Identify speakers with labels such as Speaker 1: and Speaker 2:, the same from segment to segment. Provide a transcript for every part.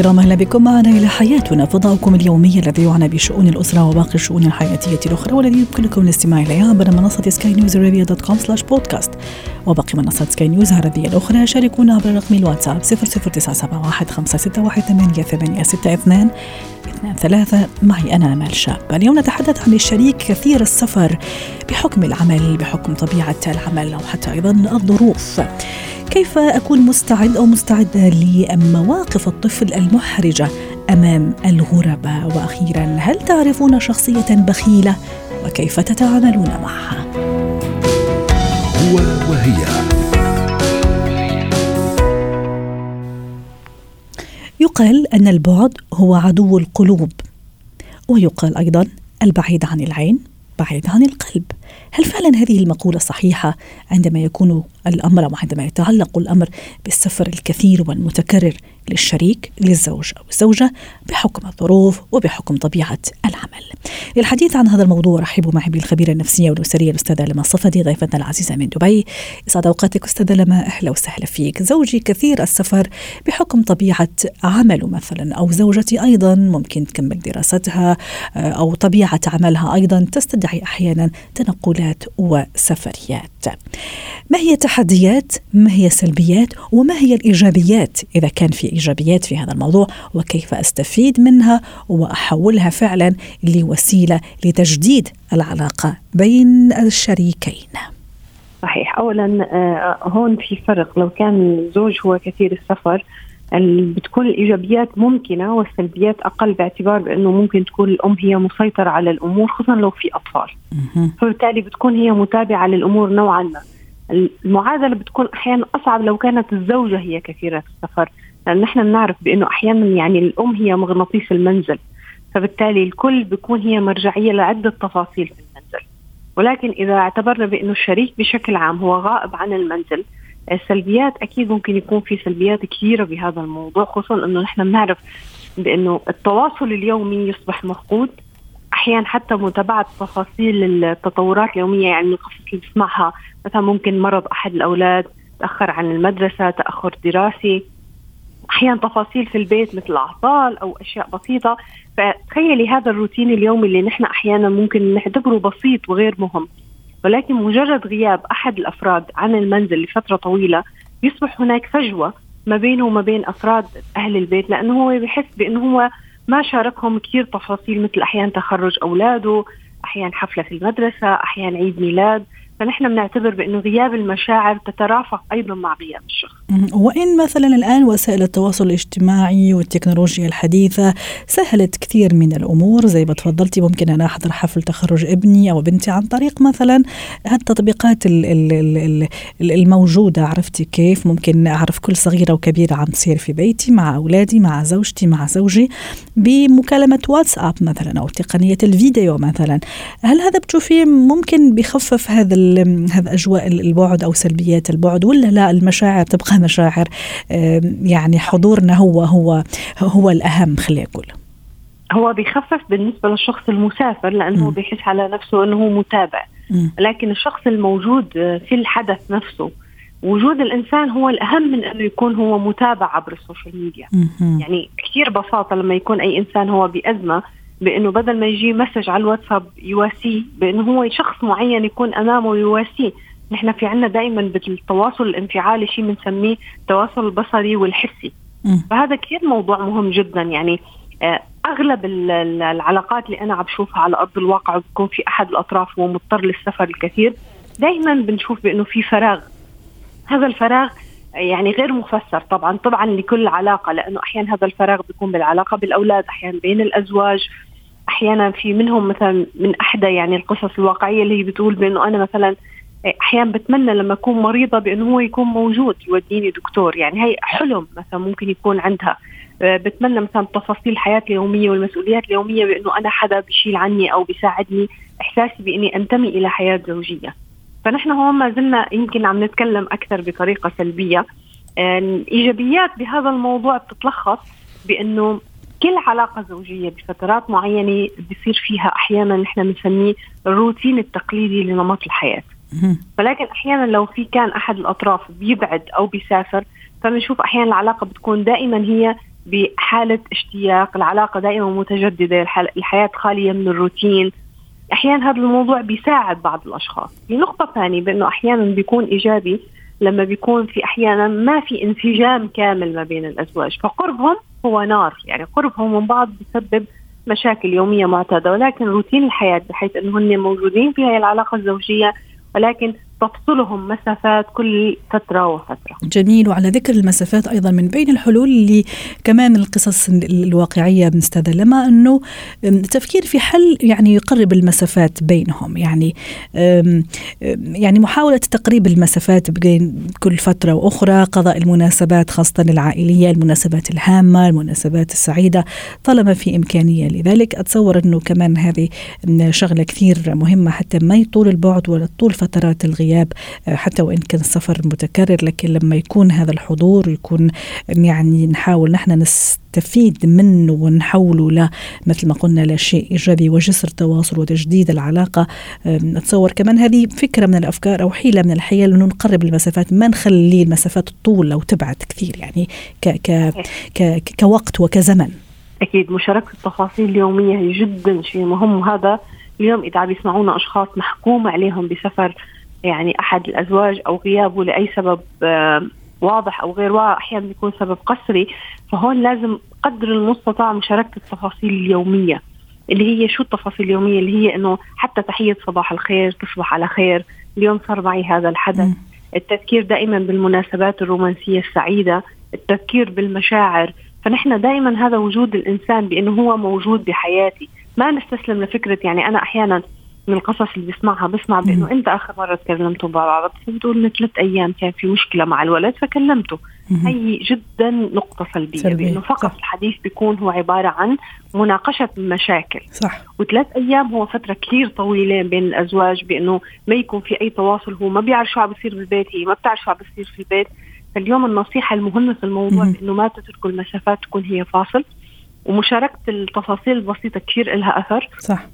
Speaker 1: الكرام أهلا بكم معنا إلى حياتنا فضاؤكم اليومي الذي يعنى بشؤون الأسرة وباقي الشؤون الحياتية الأخرى والذي يمكنكم الاستماع إليها عبر منصة سكاي نيوز عربيه dot com slash بودكاست وباقي منصات سكاي نيوز العربية الأخرى شاركونا عبر رقم الواتساب 00971 ثلاثة. معي أنا أمال شاب. اليوم نتحدث عن الشريك كثير السفر بحكم العمل بحكم طبيعة العمل أو حتى أيضا الظروف. كيف أكون مستعد أو مستعدة لمواقف الطفل المحرجة أمام الغرباء؟ وأخيرا هل تعرفون شخصية بخيلة؟ وكيف تتعاملون معها؟
Speaker 2: هو وهي.
Speaker 1: يقال أن البعد هو عدو القلوب ويقال أيضا البعيد عن العين بعيد عن القلب. هل فعلا هذه المقولة صحيحة عندما يكون الأمر أو عندما يتعلق الأمر بالسفر الكثير والمتكرر للشريك للزوج أو الزوجة بحكم الظروف وبحكم طبيعة العمل؟ للحديث عن هذا الموضوع رحبوا معي بالخبيرة النفسية والأسرية الأستاذة لما الصفدي ضيفتنا العزيزة من دبي. يسعد أوقاتك أستاذة لما أهلا وسهلا فيك. زوجي كثير السفر بحكم طبيعة عمله مثلا أو زوجتي أيضا ممكن تكمل دراستها آه، أو طبيعة عملها أيضا تستدعي أحيانا. تنقلات وسفريات. ما هي تحديات ما هي سلبيات وما هي الإيجابيات؟ إذا كان في إيجابيات في هذا الموضوع وكيف أستفيد منها؟ وأحولها فعلا لوسيلة لتجديد العلاقة بين الشريكين.
Speaker 3: صحيح. اولا آه، هون في فرق. لو كان الزوج هو كثير السفر بتكون الإيجابيات ممكنة والسلبيات أقل باعتبار بأنه ممكن تكون الأم هي مسيطرة على الأمور خصوصا لو في أطفال. فبالتالي بتكون هي متابعة للأمور نوعا ما. المعادلة بتكون أحيانا أصعب لو كانت الزوجة هي كثيرة السفر لأن نحن بنعرف بأنه أحيانا يعني الأم هي مغناطيس المنزل. فبالتالي الكل بيكون هي مرجعية لعدة تفاصيل في المنزل. ولكن إذا اعتبرنا بأنه الشريك بشكل عام هو غائب عن المنزل السلبيات أكيد ممكن يكون في سلبيات كثيرة بهذا الموضوع خصوصا إنه نحن بنعرف بإنه التواصل اليومي يصبح مفقود. أحيانا حتى متابعة تفاصيل التطورات اليومية يعني القصص اللي بسمعها مثلا ممكن مرض أحد الأولاد تأخر عن المدرسة تأخر دراسي أحيانا تفاصيل في البيت مثل اعطال أو أشياء بسيطة. فتخيلي هذا الروتين اليومي اللي نحن أحيانا ممكن نعتبره بسيط وغير مهم. ولكن مجرد غياب أحد الأفراد عن المنزل لفترة طويلة يصبح هناك فجوة ما بينه وما بين أفراد أهل البيت لأنه هو بحس بأنه هو ما شاركهم كثير تفاصيل مثل أحيانا تخرج أولاده أحيانا حفلة في المدرسة أحيانا عيد ميلاد. فنحن بنعتبر بأنه غياب المشاعر تترافق أيضا مع غياب الشخص.
Speaker 1: وإن مثلا الآن وسائل التواصل الاجتماعي والتكنولوجيا الحديثة سهلت كثير من الأمور زي ما تفضلتي ممكن أنا أحضر حفل تخرج ابني أو بنتي عن طريق مثلا التطبيقات الموجودة. عرفتي كيف؟ ممكن أعرف كل صغيرة وكبيرة عم تصير في بيتي مع أولادي مع زوجتي مع زوجي بمكالمة واتساب مثلا أو تقنية الفيديو مثلا. هل هذا بتشوفيه ممكن بخفف هذا هذا أجواء البعد أو سلبيات البعد ولا لا المشاعر تبقى مشاعر يعني حضورنا هو هو هو الأهم خلينا نقول
Speaker 3: هو بيخفف بالنسبة للشخص المسافر لأنه م. بيحس على نفسه إنه هو متابع م. لكن الشخص الموجود في الحدث نفسه وجود الإنسان هو الأهم من أنه يكون هو متابع عبر السوشيال ميديا. يعني كثير بساطة لما يكون أي إنسان هو بأزمة بأنه بدل ما يجي مسج على الواتساب يواسيه بأنه هو شخص معين يكون أمامه يواسيه. نحن في عنا دائما بالتواصل الانفعالي شيء بنسميه التواصل البصري والحسي. فهذا كثير موضوع مهم جدا. يعني آه، أغلب العلاقات اللي أنا عم بشوفها على أرض الواقع بيكون في أحد الأطراف هو مضطر للسفر الكثير دائما بنشوف بأنه في فراغ. هذا الفراغ يعني غير مفسر طبعا. طبعا لكل علاقة لأنه أحيانا هذا الفراغ بيكون بالعلاقة بالأولاد أحيانا بين الأزواج. أحيانا في منهم مثلا من أحدى يعني القصص الواقعية اللي هي بتقول بأنه أنا مثلا أحيانا بتمنى لما أكون مريضة بأنه هو يكون موجود يوديني دكتور. يعني هي حلم مثلا ممكن يكون عندها. آه، بتمنى مثلا تفاصيل الحياة اليومية والمسؤوليات اليومية بأنه أنا حدا بشيل عني أو بيساعدني إحساسي بأني أنتمي إلى حياة زوجية. فنحن هون ما زلنا يمكن عم نتكلم أكثر بطريقة سلبية. الايجابيات بهذا الموضوع بتتلخص بأنه كل علاقة زوجية بفترات معينة بصير فيها أحيانا نحن بنسميه الروتين التقليدي لنمط الحياة. ولكن أحيانا لو في كان أحد الأطراف بيبعد أو بيسافر فبنشوف أحيانا العلاقة بتكون دائما هي بحالة اشتياق العلاقة دائما متجددة الحياة خالية من الروتين. أحيانا هذا الموضوع بيساعد بعض الأشخاص. في نقطة ثانية بأنه أحيانا بيكون إيجابي لما بيكون في أحيانا ما في انسجام كامل ما بين الأزواج فقربهم هو نار. يعني قربهم من بعض بسبب مشاكل يومية معتادة ولكن روتين الحياة بحيث انه هن موجودين في هذه العلاقة الزوجية ولكن تفصلهم مسافات كل فترة وفترة.
Speaker 1: جميل وعلى ذكر المسافات أيضا من بين الحلول اللي كمان القصص الواقعية بنستخدمها أنه التفكير في حل يعني يقرب المسافات بينهم. يعني يعني محاولة تقريب المسافات بين كل فترة وأخرى قضاء المناسبات خاصة العائلية المناسبات الهامة المناسبات السعيدة طالما في إمكانية لذلك. أتصور أنه كمان هذه شغلة كثير مهمة حتى ما يطول البعد ولا طول فترات الغياب. الغياب آه، حتى وإن كان السفر متكرر لكن لما يكون هذا الحضور يكون يعني نحاول نحن نستفيد منه ونحوله ل مثل ما قلنا لشيء إيجابي وجسر تواصل وتجديد العلاقة. أتصور كمان هذه فكرة من الأفكار أو حيلة من الحيل أنه نقرب المسافات ما نخلي المسافات تطول أو تبعد كثير يعني ك ك ك كوقت وكزمن.
Speaker 3: أكيد مشاركة التفاصيل اليومية جدا شيء مهم. وهذا اليوم إذا عم يسمعونا أشخاص محكوم عليهم بسفر يعني أحد الأزواج أو غيابه لأي سبب واضح أو غير واضح أحيانا بيكون سبب قسري فهون لازم قدر المستطاع مشاركة التفاصيل اليومية اللي هي شو التفاصيل اليومية اللي هي إنه حتى تحية صباح الخير تصبح على خير اليوم صار معي هذا الحدث. التذكير دائما بالمناسبات الرومانسية السعيدة التذكير بالمشاعر. فنحن دائما هذا وجود الإنسان بأنه هو موجود بحياتي. ما نستسلم لفكرة يعني أنا أحيانا من القصص اللي بسمعها بسمع بأنه أنت آخر مرة تكلمتوا مع بعض بتقول من ثلاث أيام كان في مشكلة مع الولد فكلمته. هي جدا نقطة سلبية, سلبية. بأنه فقط صح. الحديث بيكون هو عبارة عن مناقشة مشاكل.
Speaker 1: صح.
Speaker 3: وثلاث أيام هو فترة كثير طويلة بين الأزواج بأنه ما يكون في أي تواصل هو ما بيعرف شو عم بيصير بالبيت هي ما بتعرف شو عم بيصير في البيت. فاليوم النصيحة المهمة في الموضوع انه ما تتركوا المسافات تكون هي فاصل. ومشاركة التفاصيل البسيطة كثير لها أثر.
Speaker 1: صح.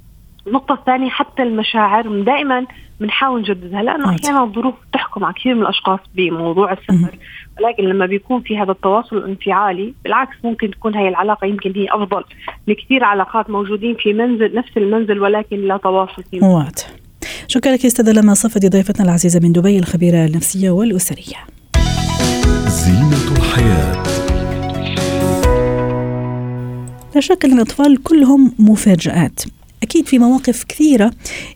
Speaker 3: النقطة الثانية حتى المشاعر دائما بنحاول نجددها لأنه أحيانا الظروف تحكم على كثير من الأشخاص بموضوع السفر. ولكن لما بيكون في هذا التواصل الانفعالي بالعكس ممكن تكون هي العلاقة يمكن هي أفضل لكثير علاقات موجودين في منزل نفس المنزل ولكن لا تواصل فيه.
Speaker 1: واضح. شكرا لك أستاذة لما صفدي ضيفتنا العزيزة من دبي الخبيرة النفسية والأسرية. زينة الحياة. لا شك أن الأطفال كلهم مفاجآت. أكيد في مواقف كثيرة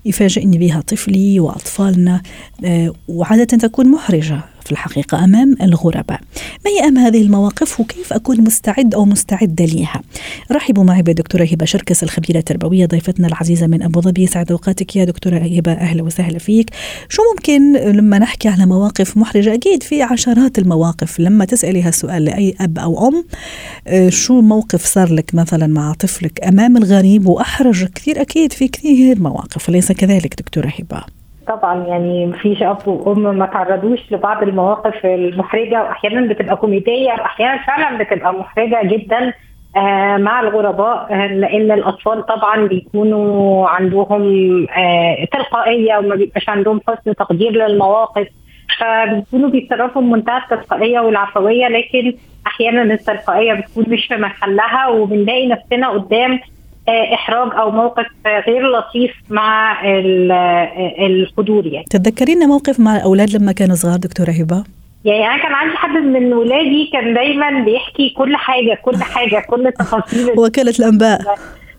Speaker 1: يفاجئني بها طفلي وأطفالنا آه، وعادة تكون محرجة. في الحقيقة أمام الغرباء. ما هي أهم هذه المواقف وكيف أكون مستعد أو مستعدة لها رحبوا معي بالدكتورة هبة شركس الخبيرة التربوية ضيفتنا العزيزة من أبو ظبي. سعد أوقاتك يا دكتورة هبة. أهلا وسهلا فيك. شو ممكن لما نحكي على مواقف محرجة؟ أكيد في عشرات المواقف. لما تسألي هالسؤال لأي أب أو أم آه، شو موقف صار لك مثلا مع طفلك أمام الغريب؟ وأحرج كثير أكيد في كثير مواقف أليس كذلك دكتورة هبة.
Speaker 4: طبعا يعني مفيش أب وأم ما تعرضوش لبعض المواقف المحرجة واحيانا بتبقى كوميدية واحيانا فعلا بتبقى محرجة جدا آه مع الغرباء آه لأن الأطفال طبعا بيكونوا عندهم آه تلقائية وما بيبقاش عندهم حسن تقدير للمواقف. فبيكونوا بيتصرفوا بمنتهى التلقائية والعفوية لكن أحيانا التلقائية بتكون مش في محلها وبنلاقي نفسنا قدام إحراج أو موقف غير لطيف مع آه، الحضور يعني.
Speaker 1: تتذكرين موقف مع الاولاد لما كانوا صغار دكتورة هبة؟
Speaker 4: يعني أنا كان عندي حد من ولادي كان دايما بيحكي كل حاجة كل حاجة كل التفاصيل
Speaker 1: وكالة الأنباء.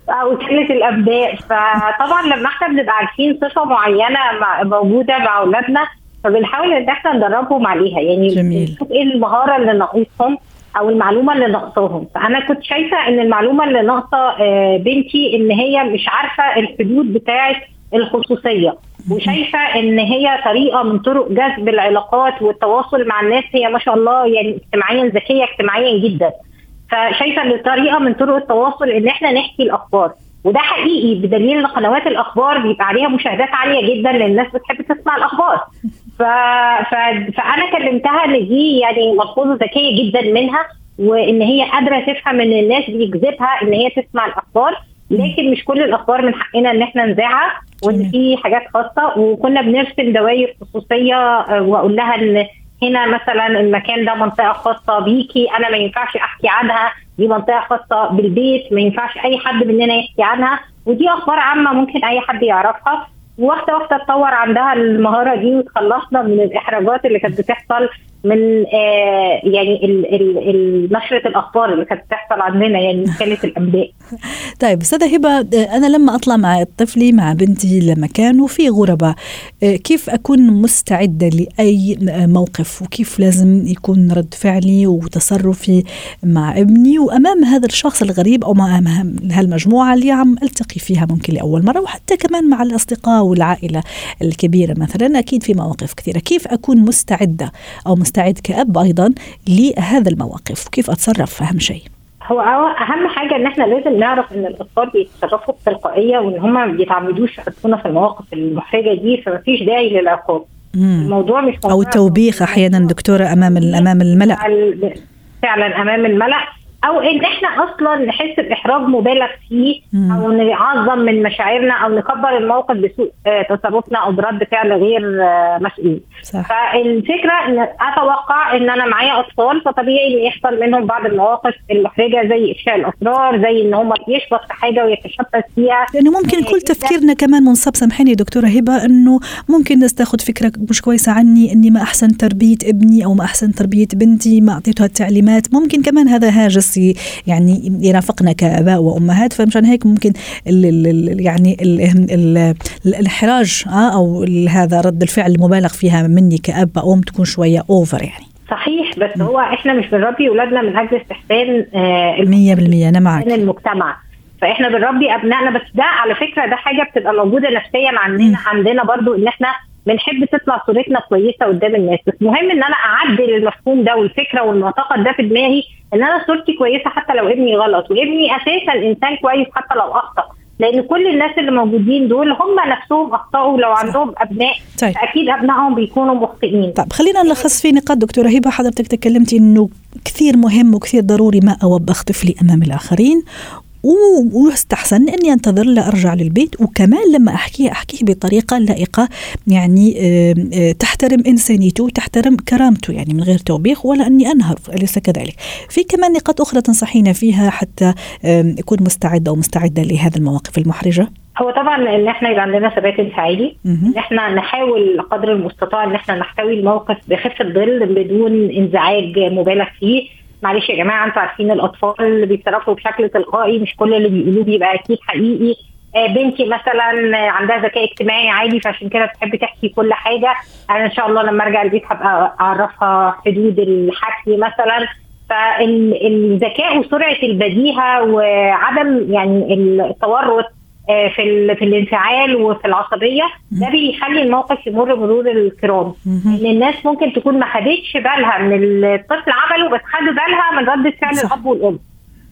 Speaker 4: أو وكالة الأنباء. فطبعا لما إحنا بنبقى عارفين صفة معينة موجودة مع أولادنا فبنحاول إن إحنا ندربهم عليها. يعني
Speaker 1: جميل.
Speaker 4: إيه المهارة اللي ناقصهم أو المعلومة اللي ناقصاهم. فأنا كنت شايفة إن المعلومة اللي ناقصة آه، بنتي إن هي مش عارفة الحدود بتاعه الخصوصية. وشايفة إن هي طريقة من طرق جذب العلاقات والتواصل مع الناس هي ما شاء الله يعني اجتماعيا ذكية اجتماعيا جدا. فشايفة إن طريقة من طرق التواصل إن إحنا نحكي الأخبار. وده حقيقي بدليل إن قنوات الأخبار بيبقى عليها مشاهدات عالية جدا لأن الناس بتحب تسمع الأخبار. ف... ف... فأنا كلمتها إن دي يعني ملحوظه ذكية جدا منها وإن هي قادرة تفهم إن الناس بيجذبها إن هي تسمع الأخبار لكن مش كل الأخبار من حقنا إن إحنا نذاعها وإن في حاجات خاصة. وكنا بنرسم دوائر خصوصية آه، وأقول لها إن هنا مثلا المكان ده منطقة خاصة بيكي أنا ما ينفعش أحكي عنها دي منطقة خاصة بالبيت ما ينفعش أي حد مننا يحكي عنها. ودي أخبار عامة ممكن أي حد يعرفها. واحدة واحدة تطور عندها المهارة دي وتخلصنا من الإحراجات اللي كانت بتحصل من آه يعني نشرة الأخبار اللي كانت بتحصل عندنا يعني كانت الأنباء.
Speaker 1: طيب أستاذة هبة أنا لما أطلع مع طفلي مع بنتي لمكان وفي غرباء آه، كيف أكون مستعدة لأي موقف؟ وكيف لازم يكون رد فعلي وتصرفي مع ابني؟ وأمام هذا الشخص الغريب أو مع هالمجموعة اللي عم ألتقي فيها ممكن لأول مرة وحتى كمان مع الأصدقاء والعائلة الكبيرة مثلا أكيد في مواقف كثيرة. كيف أكون مستعدة أو مستعدة استعد كأب أيضا لهذا المواقف. وكيف أتصرف؟ أهم شيء.
Speaker 4: هو أهم حاجة إن إحنا لازم نعرف إن الأطفال بيتصرفوا بتلقائية وإن هم ما بيتعمدوش يحطونا في المواقف المحرجة دي فما فيش داعي للعقاب.
Speaker 1: الموضوع مش أو التوبيخ أحيانا دكتورة أمام أمام الملأ.
Speaker 4: فعلا أمام الملأ. أو إن إحنا أصلا نحس بإحراج مبالغ فيه أو نعظم من مشاعرنا أو نكبر الموقف بسوء آه، تصرفنا أو برد فعل غير آه، مسؤول صح. فالفكرة إن أتوقع إن أنا معايا أطفال فطبيعي إن يحصل منهم بعض المواقف المحرجة زي إفشاء الأسرار زي إن هم يشبط في حاجة ويتشبث فيها.
Speaker 1: لأنه ممكن آه، كل تفكيرنا كمان منصب. سامحيني دكتورة هبة إنه ممكن الناس تاخذ فكره مش كويسة عني إني ما أحسن تربية ابني أو ما أحسن تربية بنتي ما أعطيتها التعليمات. ممكن كمان هذا هاجس. الشخص يعني يرافقنا كآباء وأمهات فمشان هيك ممكن ال ال يعني ال الإحراج آه أو هذا رد الفعل المبالغ فيها مني كآب أو أم تكون شوية اوفر يعني.
Speaker 4: صحيح بس م. هو إحنا مش بنربي أولادنا من أجل استحسان
Speaker 1: آه 100% أنا معك.
Speaker 4: المجتمع. فإحنا بنربي أبنائنا بس ده على فكرة ده حاجة بتبقى موجودة نفسيا عندنا عندنا برضو إن إحنا بنحب تطلع صورتنا كويسة قدام الناس. بس مهم إن أنا أعدل المفهوم ده والفكرة والمعتقد ده في دماغي إن أنا صورتي كويسة حتى لو ابني غلط وابني أساسا إنسان كويس حتى لو أخطأ. لأن كل الناس اللي موجودين دول هم نفسهم أخطأوا لو عندهم أبناء طيب. أكيد أبنائهم بيكونوا مخطئين.
Speaker 1: طيب خلينا نلخص في نقاط. دكتورة هبة حضرتك تكلمتي إنه كثير مهم وكثير ضروري ما أوبخ طفلي أمام الآخرين ويستحسن إني أنتظر لأرجع للبيت وكمان لما احكيه احكيه بطريقة لائقة يعني تحترم إنسانيته وتحترم كرامته يعني من غير توبيخ ولا إني أنهر أليس كذلك. في كمان نقاط أخرى تنصحينا فيها حتى أكون مستعدة أو مستعدة لهذه المواقف المحرجة؟
Speaker 4: هو طبعا إن إحنا يبقى عندنا ثبات انفعالي إن إحنا نحاول قدر المستطاع إن إحنا نحتوي الموقف بخفة ظل بدون إنزعاج مبالغ فيه معلش يا جماعة أنتوا عارفين الأطفال اللي بيتصرفوا بشكل تلقائي مش كل اللي بيقولوه بيبقى أكيد حقيقي. آه، بنتي مثلا عندها ذكاء اجتماعي عالي فعشان كده بتحب تحكي كل حاجة. أنا إن شاء الله لما أرجع البيت هبقى أعرفها حدود الحكي مثلا. فالذكاء وسرعة البديهة وعدم يعني التورط في في الانفعال وفي العصبية. ده بيخلي الموقف يمر مرور الكرام. إن الناس ممكن تكون ما خدتش بالها من الطفل عمله بس خدوا بالها من رده فعل الأب والأم.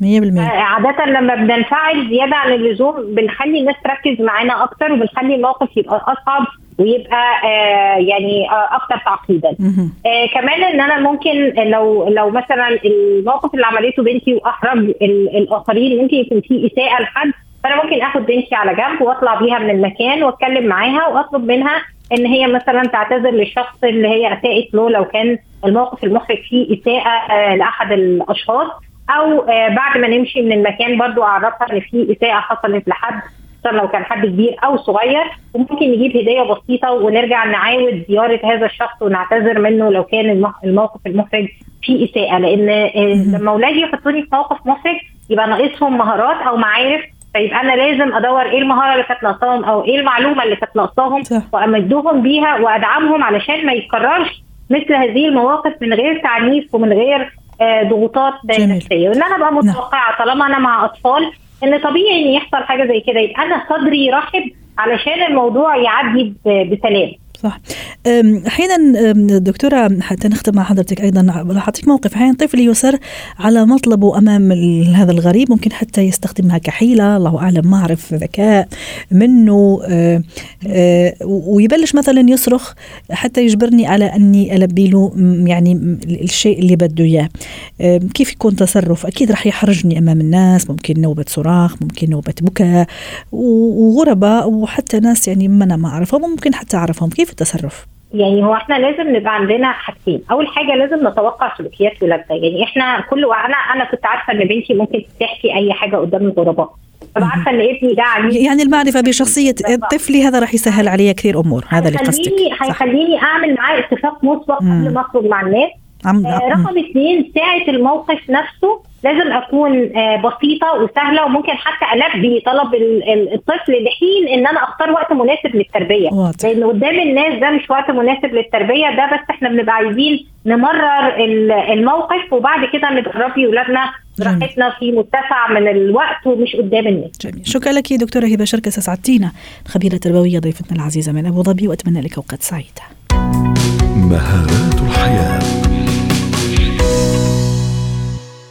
Speaker 1: 100%
Speaker 4: آه، عادة لما بننفعل زيادة عن اللزوم بنخلي الناس تركز معانا أكتر وبنخلي الموقف يبقى أصعب ويبقى آه يعني آه أكتر تعقيدا. آه كمان إن أنا ممكن لو لو مثلا الموقف اللي عملته بنتي وأحرج الآخرين ممكن يكون فيه إساءة لحد فأنا ممكن آخد بنتي على جنب وأطلع بيها من المكان وأتكلم معاها وأطلب منها إن هي مثلا تعتذر للشخص اللي هي أساءت له لو كان الموقف المحرج فيه إساءة آه لأحد الأشخاص أو آه بعد ما نمشي من المكان برضو أعرفها إن في إساءة حصلت لحد لو كان حد كبير أو صغير وممكن نجيب هدية بسيطة ونرجع نعاود زيارة هذا الشخص ونعتذر منه لو كان الموقف المحرج فيه إساءة لأن آه، لما أولادي يحطوني في موقف محرج يبقى ناقصهم مهارات أو معارف فيبقى أنا لازم أدور إيه المهارة اللي كانت ناقصاهم أو إيه المعلومة اللي كانت ناقصاهم وأمدهم بيها وأدعمهم علشان ما يتكررش مثل هذه المواقف من غير تعنيف ومن غير آه ضغوطات نفسيه وإن أنا أبقى نعم. متوقعة طالما أنا مع أطفال إن طبيعي إن يحصل حاجة زي كده يبقى أنا صدري رحب علشان الموضوع يعدي بسلام.
Speaker 1: صح. أحيانا دكتورة حتى نختم مع حضرتك أيضا راح اعطيك موقف. أحيانا طفل يصر على مطلبه أمام هذا الغريب ممكن حتى يستخدمها كحيلة. الله أعلم ما أعرف ذكاء منه. ويبلش مثلا يصرخ حتى يجبرني على أني ألبي له يعني الشيء اللي بده إياه. كيف يكون تصرف؟ أكيد راح يحرجني أمام الناس. ممكن نوبة صراخ ممكن نوبة بكاء وغرباء وحتى ناس يعني ما أنا ما أعرفهم ممكن حتى أعرفهم. كيف التصرف.
Speaker 4: يعني هو إحنا لازم نبقى عندنا حاجتين. أول حاجة لازم نتوقع سلوكيات ولادنا يعني إحنا كل أنا أنا كنت عارفة إن بنتي ممكن تحكي أي حاجة قدام الغرباء. فبقى عارفة إن ابني ده عنيف
Speaker 1: يعني المعرفة بشخصية طفلي هذا راح يسهل علي كثير أمور. هذا اللي قصدك.
Speaker 4: هيخليني أعمل معاه اتفاق مسبق قبل ما أخرج مع الناس. عم آه رقم اثنين ساعة الموقف نفسه لازم أكون آه بسيطة وسهلة وممكن حتى البي طلب الطفل لحين إن أنا أختار وقت مناسب للتربية واضح. لأن قدام الناس ده مش وقت مناسب للتربية ده بس إحنا بنبقى عايزين نمرر الموقف وبعد كده نجربي ولادنا براحتنا في متسع من الوقت ومش قدام الناس.
Speaker 1: جميل، شكرا لك دكتورة هبة شركة سعدتينا خبيره تربويه ضيفتنا العزيزة من أبو ظبي وأتمنى لك أوقات سعيدة.
Speaker 2: مهارات الحياة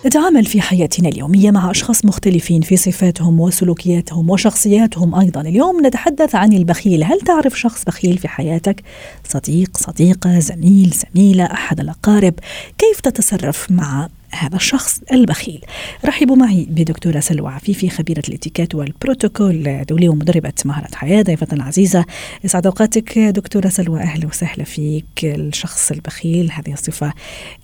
Speaker 1: نتعامل في حياتنا اليومية مع أشخاص مختلفين في صفاتهم وسلوكياتهم وشخصياتهم أيضا. اليوم نتحدث عن البخيل. هل تعرف شخص بخيل في حياتك؟ صديق صديقة زميل زميلة أحد الأقارب. كيف تتصرف مع هذا الشخص البخيل. رحبوا معي بدكتورة سلوى عفيفي خبيرة الإتيكيت والبروتوكول دولية ومدربة مهارة حياة ضيفتنا العزيزة يسعد أوقاتك دكتورة سلوى أهلا وسهلا فيك الشخص البخيل. هذه الصفة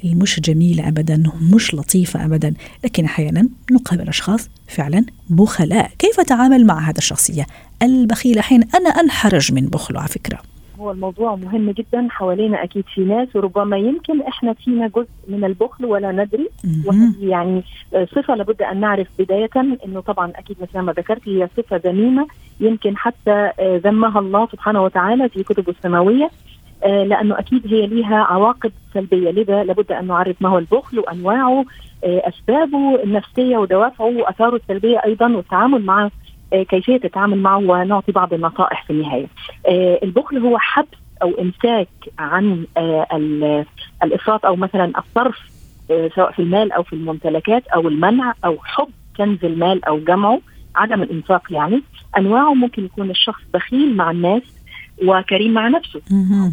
Speaker 1: المش جميلة أبدا مش لطيفة أبدا لكن أحيانا نقابل أشخاص فعلا بخلاء. كيف أتعامل مع هذا الشخصية البخيلة حين أنا أنحرج من بخله على فكرة.
Speaker 5: هو الموضوع مهم جدا حوالينا أكيد في ناس وربما يمكن إحنا فينا جزء من البخل ولا ندري. وهذه يعني صفة لابد أن نعرف بداية إنه طبعا أكيد مثل ما ذكرت هي صفة ذميمة يمكن حتى ذمها الله سبحانه وتعالى في كتبه السماوية لأنه أكيد هي ليها عواقب سلبية. لذا لابد أن نعرف ما هو البخل وأنواعه أسبابه النفسية ودوافعه وآثاره السلبية أيضا والتعامل معه كيفية التعامل معه ونعطي بعض النصائح في النهاية. البخل هو حبس أو إمساك عن الإفراط أو مثلا الصرف سواء في المال أو في الممتلكات أو المنع أو حب كنز المال أو جمعه عدم الإنفاق يعني. أنواعه ممكن يكون الشخص بخيل مع الناس وكريم مع نفسه.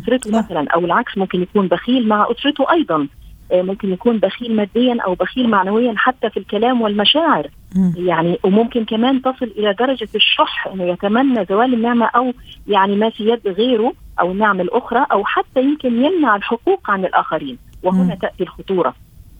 Speaker 5: أسرته مثلا أو العكس ممكن يكون بخيل مع أسرته أيضا. ممكن يكون بخيل ماديا أو بخيل معنويا حتى في الكلام والمشاعر. يعني وممكن كمان تصل إلى درجة الشح إنه يتمنى زوال النعمة أو يعني ما في يد غيره أو النعمه الأخرى أو حتى يمكن يمنع الحقوق عن الآخرين. وهنا. تأتي الخطورة.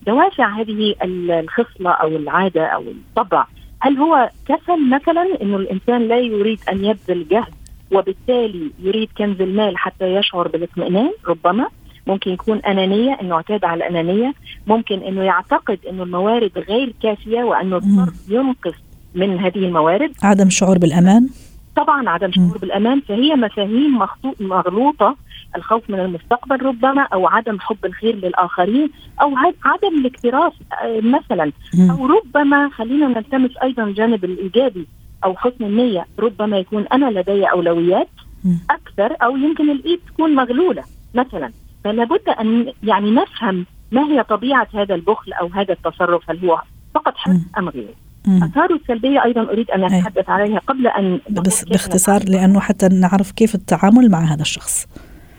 Speaker 5: دوافع هذه الخصلة أو العادة أو الطبع. هل هو كسل مثلا إنه الإنسان لا يريد أن يبذل جهد وبالتالي يريد كنز المال حتى يشعر بالاطمئنان؟ ربما. ممكن يكون أنانية أنه اعتاد على الأنانية. ممكن أنه يعتقد أنه الموارد غير كافية وأنه الصرف ينقص من هذه الموارد.
Speaker 1: عدم شعور بالأمان؟
Speaker 5: طبعا عدم شعور بالأمان. فهي مفاهيم مغلوطة الخوف من المستقبل ربما أو عدم حب الخير للآخرين أو عدم الاكتراث مثلا. أو ربما خلينا نلتمس أيضا الجانب الإيجابي أو حسن النية. ربما يكون أنا لدي أولويات أكثر أو يمكن الإيد تكون مغلولة مثلا. فلا بد أن يعني نفهم ما هي طبيعة هذا البخل أو هذا التصرف هل هو فقط حرص أم غيره؟ آثاره السلبية أيضا أريد أن أتحدث عليها قبل أن
Speaker 1: بس باختصار لأنه حتى نعرف كيف التعامل مع هذا الشخص.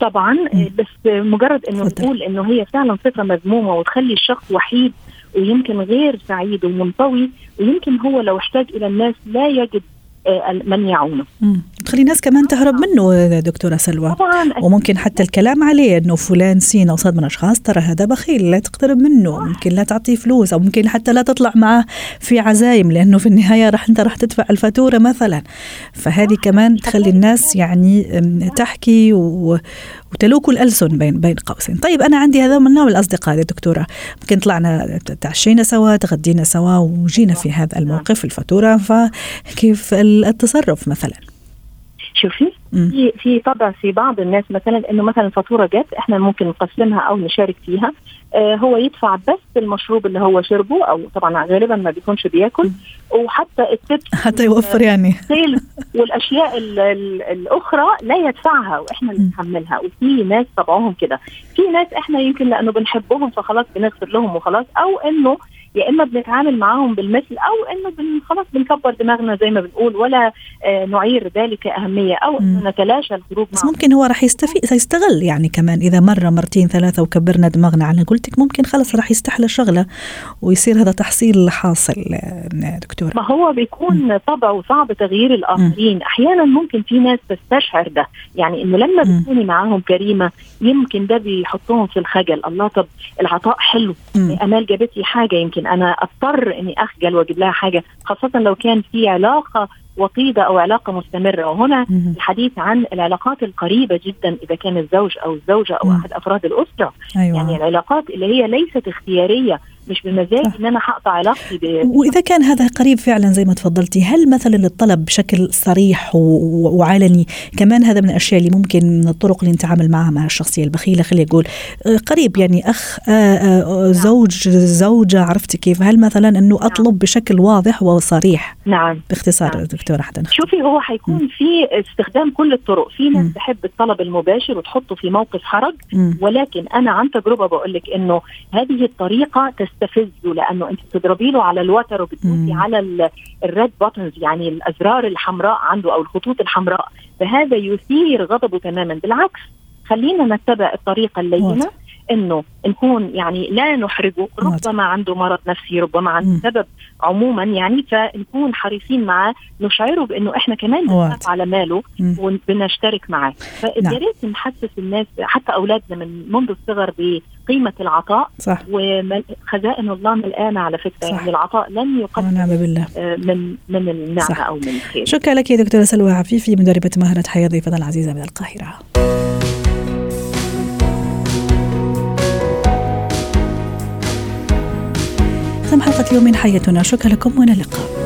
Speaker 5: طبعا مم. بس مجرد إنه نقول إنه هي فعلا صفة مذمومة وتخلي الشخص وحيد ويمكن غير سعيد ومنطوي ويمكن هو لو احتاج إلى الناس لا يجد من يعونه.
Speaker 1: تخلي الناس كمان تهرب منه دكتورة سلوى.
Speaker 5: طبعا
Speaker 1: وممكن حتى الكلام عليه إنه فلان سين وصاد من أشخاص ترى هذا بخيل لا تقترب منه. ممكن لا تعطيه فلوس أو ممكن حتى لا تطلع معه في عزايم لأنه في النهاية راح أنت راح تدفع الفاتورة مثلا. فهذه كمان تخلي الناس يعني تحكي و... وتلوك الألسن بين بين قوسين. طيب أنا عندي هذا من نوع الأصدقاء يا دكتورة. ممكن طلعنا تعشينا سوا تغدينا سوا وجينا في هذا الموقف الفاتورة. فكيف التصرف مثلا.
Speaker 5: شوفي. في في طبع في بعض الناس مثلا إنه مثلا فاتورة جت إحنا ممكن نقسمها أو نشارك فيها. آه هو يدفع بس المشروب اللي هو شربه أو طبعا غالبا ما بيكونش بياكل. وحتى التبس
Speaker 1: حتى يوفر يعني.
Speaker 5: والأشياء ال ال الأخرى لا يدفعها وإحنا اللي
Speaker 1: م.
Speaker 5: نتحملها وفي ناس طبعهم كده. في ناس إحنا يمكن لأنه بنحبهم فخلاص بنغفر لهم وخلاص أو إنه يا إما بنتعامل معاهم بالمثل أو إنه خلاص بنكبر دماغنا زي ما بنقول ولا آه نعير ذلك أهمية
Speaker 1: أو.
Speaker 5: إنه نتلاشى الخروج
Speaker 1: بس
Speaker 5: معهم
Speaker 1: ممكن هو راح يستفيد سيستغل يعني كمان. إذا مرة مرتين ثلاثة وكبرنا دماغنا على قلتك ممكن خلص راح يستحلى شغلة ويصير هذا تحصيل حاصل آه، دكتور
Speaker 5: ما هو بيكون طبعه صعب تغيير الآخرين. أحيانا ممكن في ناس تستشعر ده. يعني إنه لما. بتكوني معاهم كريمة يمكن ده بيحطهم في الخجل. الله طب العطاء حلو. أمال جابت لي حاجة يمكن أنا أضطر إني أخجل وأجيب لها حاجة خاصة لو كان في علاقة وطيدة أو علاقة مستمرة وهنا. الحديث عن العلاقات القريبة جدا إذا كان الزوج أو الزوجة
Speaker 1: أو.
Speaker 5: أحد أفراد الأسرة
Speaker 1: أيوه
Speaker 5: يعني العلاقات اللي هي ليست اختيارية مش بمزاجي. إن أنا هقطع علاقتي ب...
Speaker 1: وإذا كان هذا قريب فعلا زي ما تفضلتي هل مثلا الطلب بشكل صريح و- وعلني كمان هذا من الأشياء اللي ممكن من الطرق اللي نتعامل معها مع الشخصية البخيلة خلينا نقول آه، قريب يعني أخ آه، آه، زوج زوجة عرفتي كيف هل مثلا إنه أطلب بشكل واضح وصريح
Speaker 5: نعم
Speaker 1: باختصار
Speaker 5: نعم.
Speaker 1: دكتورة حتى نختم.
Speaker 5: شوفي هو هيكون في استخدام كل الطرق في ناس. تحب الطلب المباشر وتحطه في موقف حرج. ولكن أنا عن تجربة بقول لك إنه هذه الطريقة تستفزه لأنه انت بتضربي له على الوتر وبتدوسي. على ال red buttons يعني الأزرار الحمراء عنده أو الخطوط الحمراء فهذا يثير غضبه تماما بالعكس خلينا نتبع الطريقة
Speaker 1: اللينة.
Speaker 5: إنه نكون يعني لا نحرجه. ربما عنده مرض نفسي ربما عنده
Speaker 1: مم.
Speaker 5: سبب عموما يعني فنكون حريصين معاه نشعره بإنه إحنا كمان. بنخاف على ماله. وبنشترك معاه
Speaker 1: نعم.
Speaker 5: فيا ريت نحسس الناس حتى أولادنا من منذ الصغر بقيمه العطاء
Speaker 1: صح.
Speaker 5: وخزائن الله ملآنة على فكرة.
Speaker 1: صح.
Speaker 5: يعني العطاء لن يقدم
Speaker 1: ونعم بالله.
Speaker 5: آه، من من النعمة
Speaker 1: صح.
Speaker 5: أو من الخير.
Speaker 1: شكرا لك يا دكتورة سلوى عفيفي مدربه مهاره حياة ضيفتنا العزيزة من القاهرة. ختم حلقة اليوم من حياتنا. شكرا لكم اللقاء.